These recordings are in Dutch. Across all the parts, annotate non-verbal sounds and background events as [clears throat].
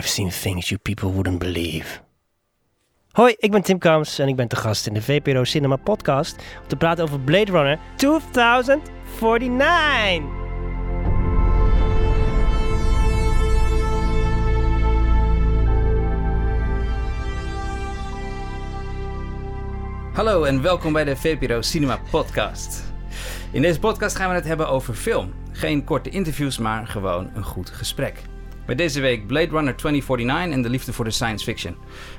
I've seen things you people wouldn't believe. Hoi, ik ben Tim Kams en ik ben te gast in de VPRO Cinema podcast om te praten over Blade Runner 2049. Hallo en welkom bij de VPRO Cinema Podcast. In deze podcast gaan we het hebben over film. Geen korte interviews, maar gewoon een goed gesprek. Met deze week Blade Runner 2049 en de liefde voor de science fiction.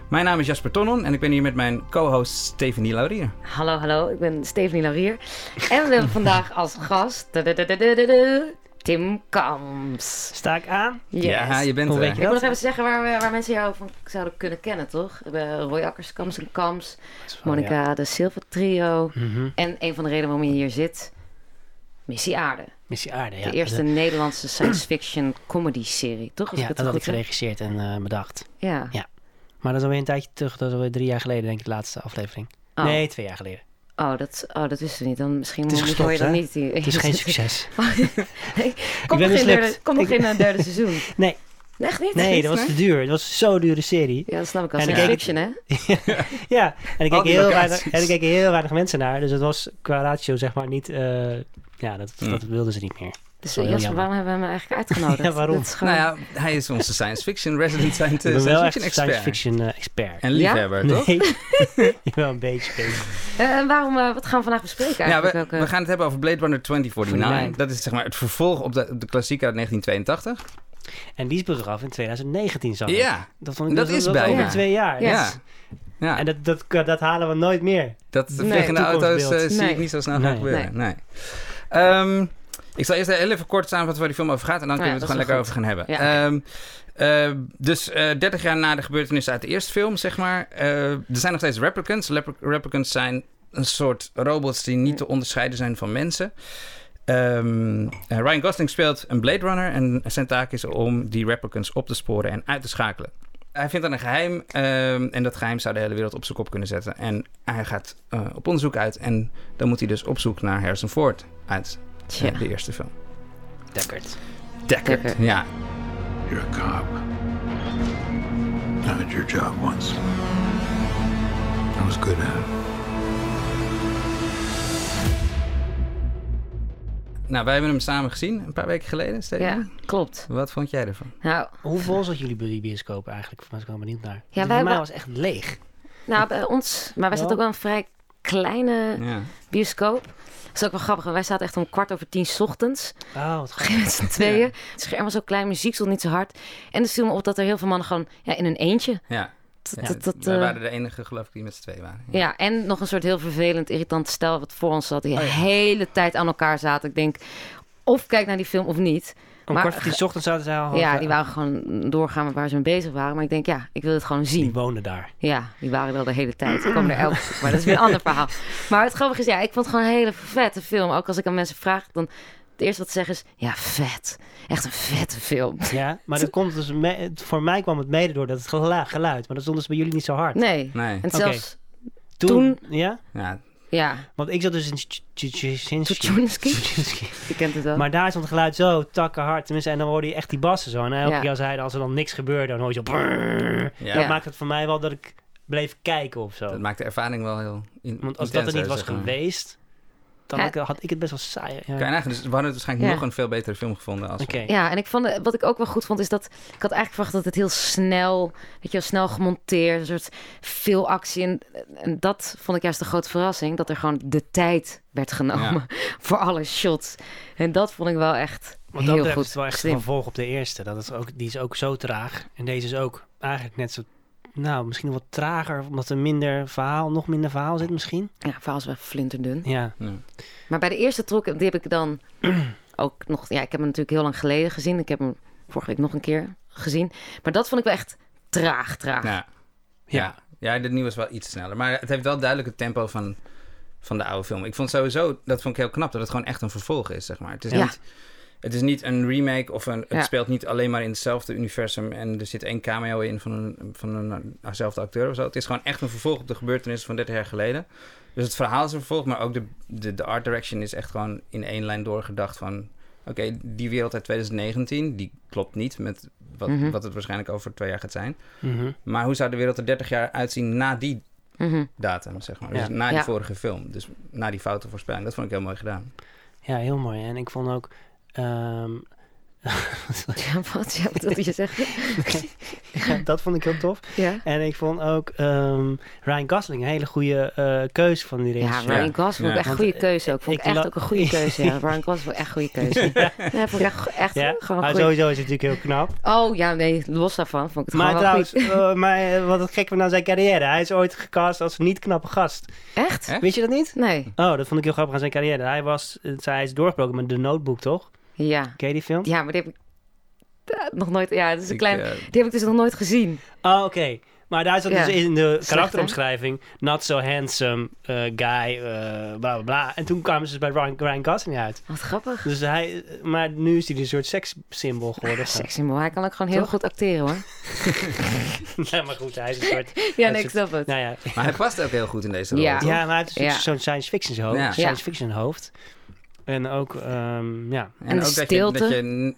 Mijn naam is Jasper Tonnon en ik ben hier met mijn co-host Stephanie Laurier. Hallo, hallo, ik ben Stephanie Laurier. En we hebben vandaag [laughs] als gast Tim Kams. Sta ik aan? Yes. Ja, je bent er. Ik moet dat? nog even zeggen waar, we- waar mensen jou van zouden kunnen kennen, toch? Roy Akkers, Kams en Kams, Monica de Silva Trio. Mhm. En een van de redenen waarom je hier zit, Missie Aarde. Missie Aarde, ja. de eerste Nederlandse science fiction [clears throat] comedy serie, toch? Als Ja, ik dat had ik geregisseerd en eh, bedacht. Ja. Ja. Maar dat is alweer een tijdje terug. Dat is alweer drie jaar geleden, denk ik, de laatste aflevering. Oh. Nee, twee jaar geleden. Oh, dat, oh, dat wisten we niet. Dan misschien moet je hè? niet. Het is geen succes. [laughs] nee, ben nog geen mislukt. derde, Ik- [laughs] seizoen. Nee. Echt niet? Nee, dat was te duur. Het was zo'n dure serie. Ja, dat snap ik al. En ik Science keek- fiction, hè? [laughs] Ja, en ik keek heel weinig, en ik keek heel weinig mensen naar. Dus het was qua ratio zeg maar niet... eh, ja, dat, Mm. dat wilden ze niet meer. Dus eh, Jasper, jammer. waarom hebben we hem eigenlijk uitgenodigd? [laughs] Ja, waarom? Is gewoon... Nou ja, hij is onze science fiction resident science, ik ben wel science echt fiction science expert. fiction eh, expert. En liefhebber, toch? Nee, [laughs] wel een beetje. Eh, en waarom, eh, wat gaan we vandaag bespreken Ja, eigenlijk? we, Welke- we gaan het hebben over Blade Runner 2049. 49. Dat is zeg maar het vervolg op de, op de klassieker uit 1982. En die speelt zich af in 2019, zag ik. Ja, Dat, vond ik, Dat dat, is dat bijna. over twee jaar. Ja. ja. Ja. En dat, dat, dat halen we nooit meer. Dat Nee. vliegende auto's Toekomstbeeld. eh, zie Nee. ik niet zo snel Nee. gaan gebeuren. Nee. Ehm, ik zal eerst heel even kort samenvatten waar die film over gaat. En dan Ja, kunnen we het gewoon lekker over gaan hebben. Ja, Ehm, eh, dus eh 30 jaar na de gebeurtenissen uit de eerste film, zeg maar. eh, er zijn nog steeds replicants. Lep- replicants zijn een soort robots die niet te onderscheiden zijn van mensen. Ehm, eh, Ryan Gosling speelt een Blade Runner en zijn taak is om die replicants op te sporen en uit te schakelen. Hij vindt dan een geheim ehm, en dat geheim zou de hele wereld op zijn kop kunnen zetten. En hij gaat eh, op onderzoek uit en dan moet hij dus op zoek naar Harrison Ford uit eh, de eerste film. Deckard. Deckard, Deckard. ja. You're a cop. I had your job once. I was good at it. Nou, wij hebben hem samen gezien een paar weken geleden, Steven. Ja, klopt. Wat vond jij ervan? Nou, Hoe vol zat jullie bi- bioscoop eigenlijk? Ik wel benieuwd naar. Ja, wij voor mij hebben- was echt leeg. nou, bij ons... Maar wij zaten ook wel een vrij kleine Ja. bioscoop. Dat is ook wel grappig. Wij zaten echt om kwart over tien 's ochtends. Oh, wat met z'n [laughs] tweeën. Het scherm was zo klein, muziek stond niet zo hard. En het viel me op dat er heel veel mannen gewoon ja, in een eentje... ja. Dat, Ja, dat, dat, wij eh, waren de enige, geloof ik, die met z'n tweeën waren. Ja, en nog een soort heel vervelend, irritant stel wat voor ons zat. Die Oh de ja. hele tijd aan elkaar zaten. Ik denk, of kijk naar die film of niet. Om Maar- kwart voor tien ochtends zaten zij al. ja, die waren gewoon doorgaan met waar ze mee bezig waren. Maar ik denk, ja, ik wil het gewoon Die zien. woonden daar. Ja, die waren al de hele tijd. Die komen er elke. Maar dat is weer een ander verhaal. Maar het grappige is, ja, ik vond het gewoon een hele vette film. Ook als ik aan mensen vraag, dan het eerste wat ze zeggen is, ja, vet. Echt een vette film. Ja, maar dat komt dus me- voor mij kwam het mede door dat het gelu- geluid. Maar dat stond dus bij jullie niet zo hard. Nee. Nee. En zelfs, Toen, toen- ja? Ja, ja, Want ik zat dus in? Tjitsinski. je kent het wel. Maar daar stond het geluid zo takkenhard. Tenminste, en dan hoorde je echt die bassen zo. En elke keer zeiden als er dan niks gebeurde, dan hoor je zo... ja. Dat maakt het voor mij wel dat ik bleef kijken of zo. dat maakt de ervaring wel heel in, Want als dat er niet was geweest, dan Ja. had ik, het best wel saai. Ja. Kan je dus we hadden waarschijnlijk Ja. nog een veel betere film gevonden. Als. Ja, en ik vond, wat ik ook wel goed vond, is dat ik had eigenlijk verwacht dat het heel snel, weet je wel, snel gemonteerd, een soort veel actie. En, en dat vond ik juist de grote verrassing, dat er gewoon de tijd werd genomen [laughs] voor alle shots. En dat vond ik wel echt Want dat heel betreft goed. is het wel echt een vervolg op de eerste. Dat is ook, die is ook zo traag. En deze is ook eigenlijk net zo... Nou, misschien nog wat trager, omdat er minder verhaal, nog minder verhaal zit misschien. Ja, verhaal is wel flinterdun. Ja, Ja. Maar bij de eerste trok, die heb ik dan [clears throat] ook nog, ja, ik heb hem natuurlijk heel lang geleden gezien. Ik heb hem vorige week nog een keer gezien. Maar dat vond ik wel echt traag, traag. Ja. Ja. ja, de nieuwe is wel iets sneller. Maar het heeft wel duidelijk het tempo van, van de oude film. Ik vond sowieso, dat vond ik heel knap, dat het gewoon echt een vervolg is, zeg maar. Het is, Ja. niet, het is niet een remake of een, het Ja. speelt niet alleen maar in hetzelfde universum en er zit één cameo in van een, van een, eenzelfde acteur of zo. Het is gewoon echt een vervolg op de gebeurtenissen van 30 jaar geleden. Dus het verhaal is een vervolg, maar ook de, de, de art direction is echt gewoon in één lijn doorgedacht van oké, die wereld uit 2019, die klopt niet met wat, Mhm. wat het waarschijnlijk over twee jaar gaat zijn. Mhm. Maar hoe zou de wereld er 30 jaar uitzien na die Mhm. datum, zeg maar? Ja. Dus na die Ja. vorige film. Dus na die foute voorspelling. Dat vond ik heel mooi gedaan. Ja, heel mooi. En ik vond ook... ehm, [laughs] Ja, wat? Ja, wat wilde je zeggen? ja, dat vond ik heel tof. Ja. En ik vond ook ehm, Ryan Gosling een hele goede eh keuze van die Ja, regisseur. Ryan Gosling vond ik Ja. echt een goede keuze ook. Vond ik ik echt ook een goede [laughs] keuze, ja. Ryan Gosling vond ik echt een goede keuze. Ja, vond ik echt, echt Ja, gewoon maar sowieso is het natuurlijk heel knap. Oh, ja, nee, los daarvan vond ik het Maar trouwens, goed. eh, maar eh, wat het gek van aan zijn carrière. Hij is ooit gecast als niet knappe gast. Echt? Weet je dat niet? Nee. Oh, dat vond ik heel grappig aan zijn carrière. Hij, was, hij is doorgebroken met The Notebook, toch? Ja. Ken je die film? Ja, maar die heb ik nog nooit... Ja, dat is een Ik, klein... eh, Die heb ik dus nog nooit gezien. Oh, oké. Maar daar zat Ja. dus in de karakteromschrijving... Not so handsome eh, guy, eh, bla bla bla. En toen kwamen ze dus bij Ryan, Ryan Gosling uit. Wat grappig. Dus hij, maar nu is hij een soort sekssymbool geworden. [laughs] Sexy Hij kan ook gewoon heel Toch? goed acteren, hoor. [laughs] ja, maar goed, hij is een soort... [laughs] Ja, nee, is ik snap het. Nou ja, Maar hij past ook heel goed in deze rol. Ja. maar hij heeft dus Ja. zo'n science fiction hoofd. Ja. Science fiction hoofd. En ook, ehm, ja. En ook dat je, stilte. dat je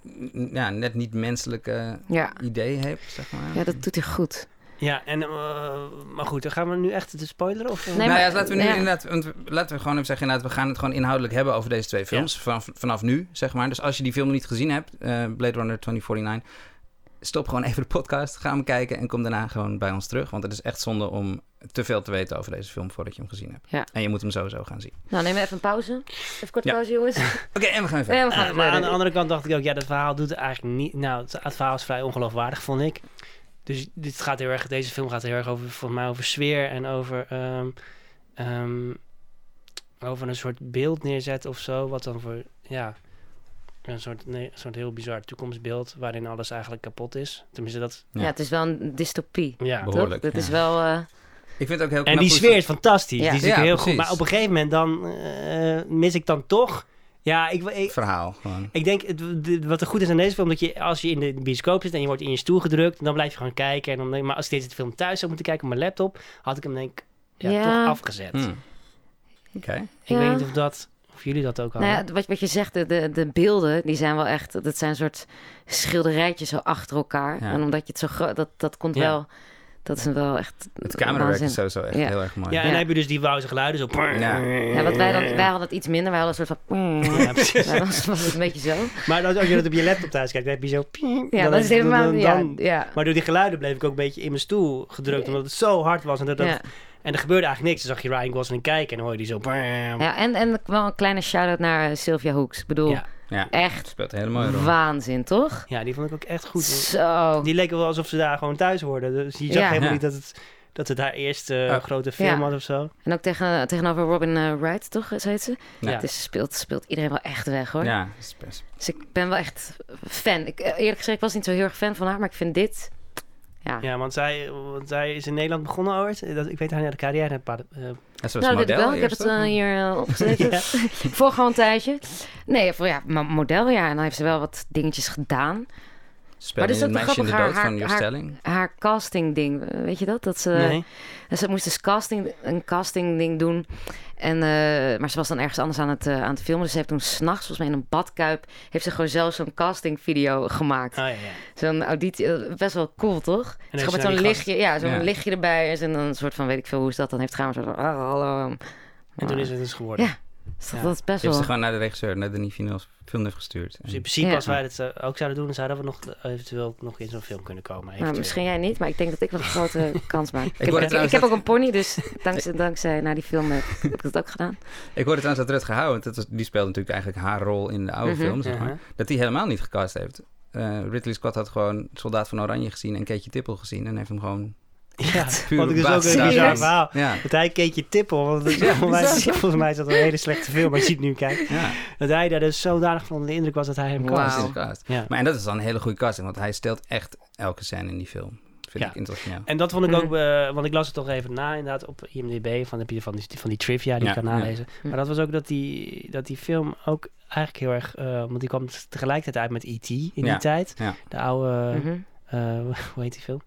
ja, net niet menselijke Ja. idee hebt, zeg maar. ja, dat doet hij goed. Ja, en, eh, maar goed, dan gaan we nu echt de spoiler of... Nee, nou maar- ja, laten we nu ja. inderdaad, laten we gewoon even zeggen, inderdaad, we gaan het gewoon inhoudelijk hebben over deze twee films. Vanaf, vanaf nu, zeg maar. Dus als je die film nog niet gezien hebt, eh, Blade Runner 2049, stop gewoon even de podcast, ga hem kijken en kom daarna gewoon bij ons terug. Want het is echt zonde om te veel te weten over deze film voordat je hem gezien hebt. Ja. En je moet hem sowieso gaan zien. Nou, neem even een pauze. Even kort Ja. pauze, jongens. [laughs] Oké, en we gaan even. Ja, we gaan maar aan de andere kant dacht ik ook, ja, dat verhaal doet eigenlijk niet... Nou, het, het verhaal is vrij ongeloofwaardig, vond ik. Dus dit gaat heel erg, deze film gaat heel erg over, volgens mij, over sfeer en over... ehm, ehm, over een soort beeld neerzetten of zo, wat dan voor, ja... Een soort, nee, een soort heel bizar toekomstbeeld waarin alles eigenlijk kapot is. Tenminste, dat... Ja. Ja, het is wel een dystopie. Ja. Behoorlijk, toch? Het is wel... eh, Ik vind het ook heel En die hoe ze- sfeer is fantastisch. Ja. Die is Ja, heel goed. precies. Maar op een gegeven moment dan eh, mis ik dan toch... Ja, ik, ik, verhaal gewoon. Ik denk, het, de- wat er goed is aan deze film, dat je als je in de bioscoop zit en je wordt in je stoel gedrukt, dan blijf je gewoon kijken. En dan denk, maar als ik deze film thuis zou moeten kijken op mijn laptop, had ik hem denk ik ja, Ja. toch afgezet. Hmm. Oké. Ik Ja. weet niet of dat, of jullie dat ook hadden. nou ja, wat, wat je zegt, de, de, de beelden, die zijn wel echt... Dat zijn een soort schilderijtjes zo achter elkaar. Ja. En omdat je het zo groot... Dat, dat komt Ja. wel... Dat is wel echt Het camerawerk is sowieso echt Ja. heel erg mooi. ja, en Ja. dan heb je dus die wauwse geluiden zo. Ja. Ja, wat wij dan... Wij hadden het iets minder. Wij hadden een soort van... Ja, [laughs] precies. Ons was het een beetje zo. Maar als als je dat op je laptop thuis kijkt, dan heb je zo. Ja, dan dat is helemaal... dan- Ja, dan- ja. Maar door die geluiden bleef ik ook een beetje in mijn stoel gedrukt, omdat het zo hard was. En, dat, dat- Ja. en er gebeurde eigenlijk niks. Dan zag je Ryan Gosling kijken en dan hoor je die zo. Ja, en, en wel een kleine shout-out naar eh, Sylvia Hoeks. Ik bedoel, Ja. Ja, echt speelt een hele mooie rol. waanzin, toch? Ja, die vond ik ook echt goed. Zo. Die leken wel alsof ze daar gewoon thuis hoorden. Dus je zag Ja. helemaal Ja. niet dat het, dat het haar eerste Oh. grote film Ja. was of zo. En ook tegen, tegenover Robin eh, Wright, toch? Heet ze? Ja. Ja. Dus speelt, speelt iedereen wel echt weg, hoor. Ja, dat is best. Dus ik ben wel echt fan. Ik, eh, eerlijk gezegd, ik was niet zo heel erg fan van haar, maar ik vind dit... Ja. Ja, want zij, want zij is in Nederland begonnen ooit. Dat, ik weet haar niet, de carrière. een paar- eh, En ze was Nou, ik wel. Ik heb het eh, hier eh, opgezet. [laughs] Ja. [laughs] voor gewoon een tijdje. Nee, voor ja, maar model, ja. En dan heeft ze wel wat dingetjes gedaan. Speelde Maar dit in is grappig, dood haar- van haar- Jos Stelling. Haar casting ding, weet je dat? Dat ze, nee. en ze moest dus casting, een casting ding doen. En, eh, maar ze was dan ergens anders aan het, eh, aan het filmen. Dus ze heeft toen s'nachts, volgens mij in een badkuip... heeft ze gewoon zelf zo'n casting video gemaakt. Oh ja, ja. Zo'n auditie, eh, best wel cool, toch? Dus ze met zo'n lichtje, ja, zo'n Ja. lichtje erbij. En dan een soort van, weet ik veel hoe ze dat dan heeft maar Zo, van, ah, hallo. En toen is het dus geworden. Ja. Dus dat, Ja. dat is best heeft ze gewoon naar de regisseur, naar Denis Villeneuve Villeneuve gestuurd. Dus in principe, Ja. als wij dat eh, ook zouden doen, zouden we nog eh, eventueel nog in zo'n film kunnen komen. Nou, misschien jij niet, maar ik denk dat ik wel een grote [laughs] kans maak. Ik, heb, ik, heb ook een pony, dus dankzij, dankzij naar die film heb heb ik dat ook gedaan. Ik hoorde trouwens dat Rutger Hauer, want dat was, die speelde natuurlijk eigenlijk haar rol in de oude Mhm. film, zeg maar. Uh-huh. Dat die helemaal niet gecast heeft. Eh, Ridley Scott had gewoon Soldaat van Oranje gezien en Keetje Tippel gezien. En heeft hem gewoon... Ja, Puur want ik op dus ook een bizar verhaal. Ja, Dat hij keek je tippel, want het is- Ja, volgens, mij, bizar. volgens mij is dat een hele slechte film, als je het nu kijkt. ja. Dat hij daar dus zodanig van de indruk was dat hij hem cast. is. Ja. Maar en dat is dan een hele goede casting, want hij stelt echt elke scène in die film. Vind Ja. ik internationaal. En dat vond ik Mhm. ook, eh, want ik las het toch even na inderdaad op IMDb, van, heb je van, die, van die trivia die Ja, je kan nalezen. Hm. Maar dat was ook dat die, dat die film ook eigenlijk heel erg, eh, want die kwam tegelijkertijd uit met E.T. in Ja. die tijd. Ja. De oude, Mhm. eh, [laughs] hoe heet die film?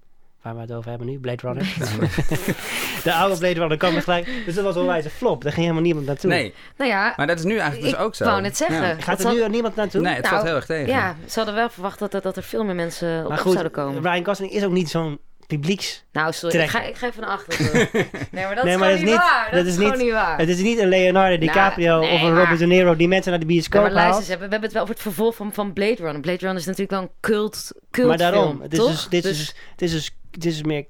Waar we het over hebben nu, Blade Runner. [laughs] de oude Blade Runner kwam er gelijk. Dus dat was wel wijze flop. Daar ging helemaal niemand naartoe. Nee, Nou ja, maar dat is nu eigenlijk ik dus ook zo. wou net zeggen. Ja. Gaat er zal- nu niemand naartoe? Nee, het Nou, valt heel erg tegen. Ja, ze hadden wel verwacht dat, dat, dat er veel meer mensen op maar goed, zouden komen. Ryan Gosling is ook niet zo'n publieks... Nou, sorry, ik ga, ik ga even naar achteren. [laughs] nee, maar dat Nee, is maar gewoon dat is niet niet- waar. Dat, dat is, niet- niet waar. Het is niet een Leonardo DiCaprio Nou, nee, of een maar- Robert De Niro die mensen naar de bioscoop maar luister we hebben het wel over het vervolg van, van Blade Runner. Blade Runner is natuurlijk wel een cult, cult Maar daarom, film, het is toch? dus, dit, is, het, is dus, het is dus meer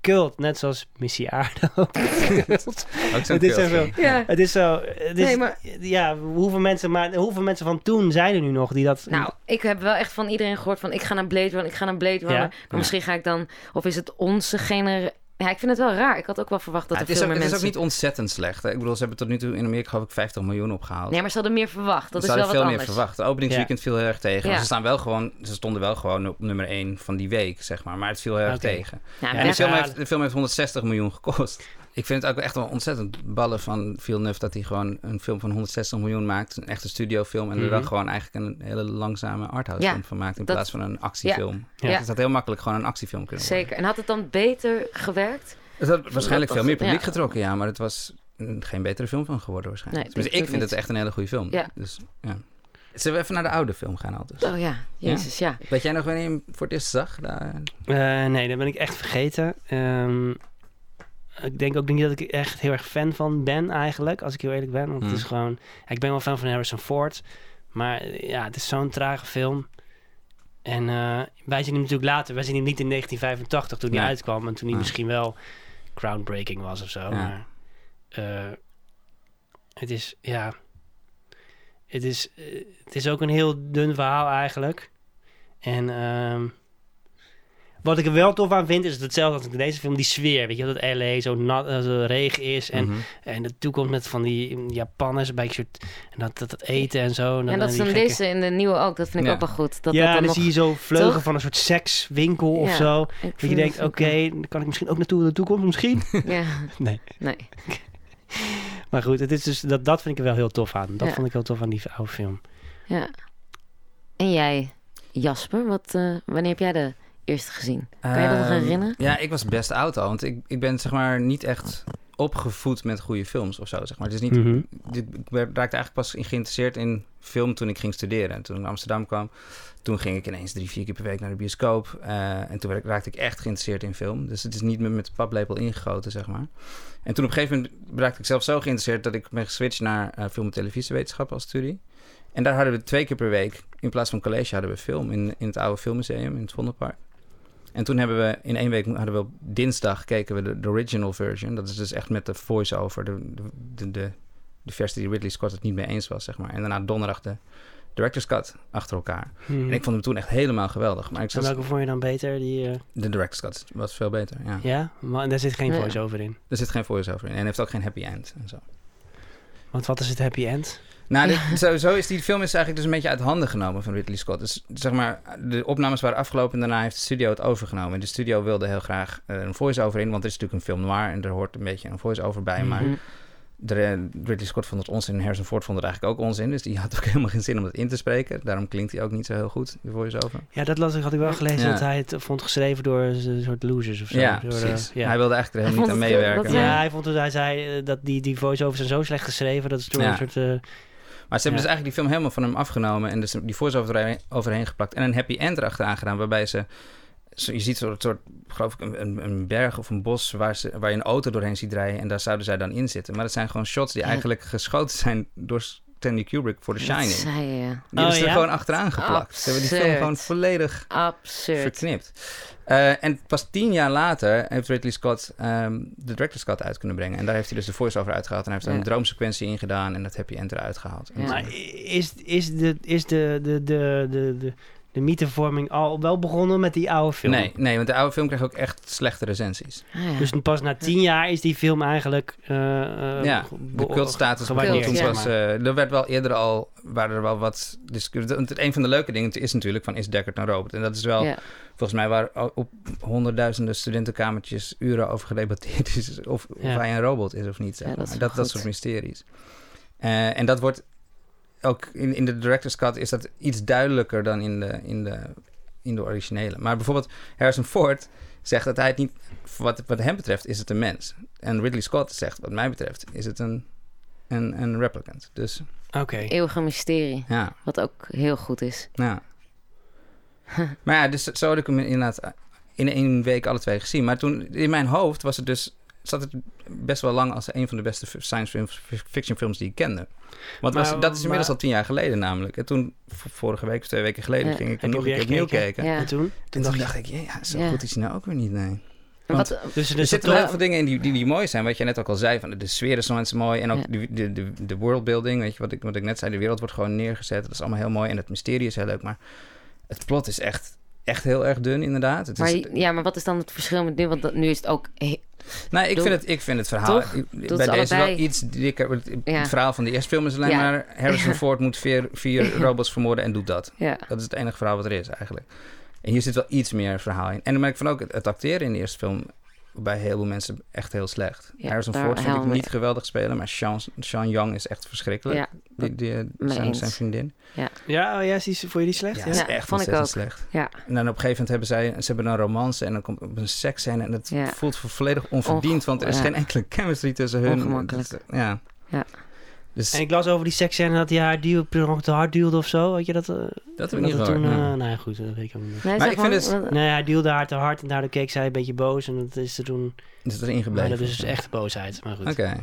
cult, net zoals Missie Aarde ook. [laughs] cult. Ook zo'n het is cult film. Ja. Het is zo. Het is, Nee, maar- Ja, hoeveel mensen, maar hoeveel mensen van toen zijn er nu nog die dat. Nou, ik heb wel echt van iedereen gehoord van ik ga naar Blade Runner, ik ga naar Blade Runner. Ja. Maar misschien ga ik dan, of is het onze generatie? Ja, ik vind het wel raar. Ik had ook wel verwacht dat Ja, er het, is veel ook, meer het is ook mensen... niet ontzettend slecht. Hè? Ik bedoel, ze hebben tot nu toe in Amerika geloof ik 50 miljoen opgehaald. Nee, maar ze hadden meer verwacht. Dat ze is wel wat veel anders. meer verwacht. Het openingsweekend viel heel erg tegen. Ja. Ze, staan wel gewoon, ze stonden wel gewoon op nummer 1 van die week, zeg maar. Maar het viel heel erg tegen. En de film, heeft, de film heeft 160 miljoen gekost. Ik vind het ook echt wel ontzettend ballen van Villeneuve dat hij gewoon een film van 160 miljoen maakt. Een echte studiofilm. En er dan Mhm. gewoon eigenlijk een hele langzame arthouse Ja, film van maakt. In dat- plaats van een actiefilm. Ja. Ja. Het had heel makkelijk gewoon een actiefilm kunnen worden. Zeker. En had het dan beter gewerkt? Het had waarschijnlijk Dat veel meer publiek ja. getrokken, ja. Maar het was geen betere film van geworden waarschijnlijk. Nee, dus ik vind niet. het echt een hele goede film. Ja. Dus, ja. Zullen we even naar de oude film gaan altijd? Oh ja, jezus, ja. Weet jij nog wanneer je hem voor het eerst zag? Daar- Eh, nee, dat ben ik echt vergeten. Ehm, ik denk ook niet dat ik echt heel erg fan van ben eigenlijk, als ik heel eerlijk ben. Want Hmm. het is gewoon... ja, ik ben wel fan van Harrison Ford. Maar ja, het is zo'n trage film. En eh, wij zien hem natuurlijk later. Wij zien hem niet in 1985 toen hij Nee. uitkwam. En toen hij Nee. misschien wel groundbreaking was of zo. Ja. Maar eh, het is, ja... Het is, eh, het is ook een heel dun verhaal eigenlijk. En ehm, wat ik er wel tof aan vind, is het hetzelfde als in deze film, die sfeer. Weet je, dat LA zo nat, eh, zo regen is. En, Mhm. en de toekomst met van die Japanners bij een soort, en dat, dat, dat eten en zo. En, dan- En dat en is in gekke- deze, in de nieuwe ook. Dat vind ik Ja. ook wel goed. Dat, ja, dat dan dan nog... zie je zo vleugel Toch? van een soort sekswinkel of zo. Dat je denkt, dat oké, dan kan ik misschien ook naartoe in de toekomst misschien. [laughs] [laughs] Ja, nee. nee. [laughs] Maar goed, het is dus, dat, dat vind ik er wel heel tof aan. Dat Ja. vond ik heel tof aan die oude film. Ja. En jij, Jasper, wat, eh, wanneer heb jij de eerste gezien? Kan je dat nog Ehm, herinneren? Ja, ik was best oud al. Want ik, ik ben zeg maar niet echt opgevoed met goede films of zo. Zeg maar. Het is niet, Mhm. dit, ik werd- raakte eigenlijk pas geïnteresseerd in film toen ik ging studeren. En toen ik naar Amsterdam kwam, toen ging ik ineens drie, vier keer per week naar de bioscoop. Eh, en toen werd, ik- raakte ik echt geïnteresseerd in film. Dus het is niet met, met de paplepel ingegoten, zeg maar. En toen op een gegeven moment raakte ik zelf zo geïnteresseerd... dat ik ben geswitcht naar eh, film- en televisiewetenschap als studie. En daar hadden we twee keer per week, in plaats van college, hadden we film in, in het oude filmmuseum in het Vondelpark. En toen hebben we in één week hadden we op dinsdag keken we de, de original version. Dat is dus echt met de voice-over, de, de, de, de, de versie die Ridley Scott het niet mee eens was, zeg maar. En daarna donderdag de director's cut achter elkaar. Mhm. En ik vond hem toen echt helemaal geweldig. Maar ik En zat, welke vond je dan beter? Die, eh, de director's cut was veel beter, ja. ja, maar daar zit geen Ja. voice-over in. Er zit geen voice-over in. En hij heeft ook geen happy end en zo. Want wat is het happy end? Nou, dit, sowieso is die film is eigenlijk dus een beetje uit handen genomen van Ridley Scott. Dus zeg maar, de opnames waren afgelopen en daarna heeft de studio het overgenomen. En de studio wilde heel graag eh, een voice-over in, want het is natuurlijk een film noir en er hoort een beetje een voice-over bij. Maar Mhm. de, eh, Ridley Scott vond het onzin en Harrison Ford vond het eigenlijk ook onzin. Dus die had ook [laughs] helemaal geen zin om het in te spreken. Daarom klinkt hij ook niet zo heel goed, de voice-over. Ja, dat las ik, had ik wel gelezen Ja. dat hij het vond geschreven door een soort losers of zo. Ja, Door, precies. ja. Hij wilde eigenlijk er helemaal niet aan eh, meewerken. maar- Ja, hij vond het, hij zei eh, dat die, die voice-overs zijn zo slecht geschreven, dat is door Ja. een soort... Maar ze hebben dus eigenlijk die film helemaal van hem afgenomen en dus die voice-over overheen, overheen geplakt en een happy end erachteraan gedaan, waarbij ze, je ziet zo'n soort, geloof ik, een, een, een berg of een bos waar, ze, waar je een auto doorheen ziet rijden en daar zouden zij dan in zitten. Maar dat zijn gewoon shots die eigenlijk geschoten zijn door Stanley Kubrick voor The Dat Shining. zei je, ja. Die hebben Oh, er ja? gewoon achteraan geplakt. Ze hebben die film gewoon volledig Absurd. verknipt. Eh, en pas tien jaar later heeft Ridley Scott ehm, de director's cut uit kunnen brengen. En daar heeft hij dus de voice-over uitgehaald. En hij heeft Ja. een droomsequentie in gedaan en dat happy end eruit gehaald. En Ja. Maar is, is, de, is de, de, de, de, de, de mythevorming al wel begonnen met die oude film? Nee, nee, want de oude film kreeg ook echt slechte recensies. Ah, ja. Dus pas na tien jaar is die film eigenlijk... eh, eh, ja, de cultstatus ja. was, eh, er werd wel eerder al, waren er wel wat discussies. Een van de leuke dingen is natuurlijk van, is Deckard een robot? En dat is wel, Ja. volgens mij waar op honderdduizenden studentenkamertjes uren over gedebatteerd is of, of hij een robot is of niet. Zeg Ja, dat dat, soort mysteries. Eh, en dat wordt ook in, in de director's cut is dat iets duidelijker dan in de, in de, in de originele. Maar bijvoorbeeld Harrison Ford, zegt dat hij het niet... Wat, wat hem betreft is het een mens. En Ridley Scott zegt, wat mij betreft, is het een, een, een replicant. Dus Oké. Eeuwige mysterie. ja, Wat ook heel goed is. ja. [laughs] maar ja, dus zo had ik hem inderdaad in één week alle twee gezien. Maar toen, in mijn hoofd was het dus... Zat het best wel lang als een van de beste science films, fiction films die ik kende. Want was, dat is inmiddels maar- al tien jaar geleden namelijk. En toen, vorige week of twee weken geleden, Ja. ging ik hem je nog een keer opnieuw kijken. Ja. En toen? En dacht toen je- dacht ik, ja, ja, zo Ja. goed is hij nou ook weer niet, nee. Want- wat, Dus er Er zitten wel heel wel- veel dingen in die, die, die mooi zijn. Wat je net ook al zei, van de, de sfeer is zo mooi. En ook Ja. de, de, de, de worldbuilding, weet je, wat ik, wat ik net zei. De wereld wordt gewoon neergezet. Dat is allemaal heel mooi. En het mysterie is heel leuk. Maar het plot is echt, echt heel erg dun, inderdaad. Het maar, is, ja, maar wat is dan het verschil met nu? Want dat, nu is het ook... nee, ik doe- vind, het, ik vind het verhaal Toch? ik- Doet bij ze deze wel iets dikker. Het, verhaal van de eerste film is alleen Ja. maar... Harrison [laughs] Ford moet vier, vier robots vermoorden en doet dat. Ja, Dat is het enige verhaal wat er is eigenlijk. En hier zit wel iets meer verhaal in. En dan merk ik van ook het, het acteren in de eerste film bij heel veel mensen echt heel slecht. Ja, Harrison daar Ford vind ik niet geweldig spelen, maar Sean, Sean Young is echt verschrikkelijk. ja, die, die, zijn, zijn vriendin. Ja, oh ja, is die, vond je die slecht? Ja, Ja. is Ja, echt vond ik ontzettend ook. slecht. ja. En dan op een gegeven moment hebben zij ze hebben een romance en dan komt op een seksscène en het Ja. voelt volledig onverdiend, Onge- want er is ja. geen enkele chemistry tussen hun. Ongemakkelijk. Dat is- ja. Ja. Dus En ik las over die seksscène dat hij haar duw, nog te hard duwde of zo. Weet je dat? eh, dat heb ik dat niet gehoord. toen, nee. eh, nou ja, goed, dat weet ik ook niet. Nee, Maar ik vind maar, het- Nee, hij duwde haar te hard en daardoor keek zij een beetje boos. En dat is er toen... Dat is erin Maar gebleven. dat is dus echt boosheid. Maar goed. Oké.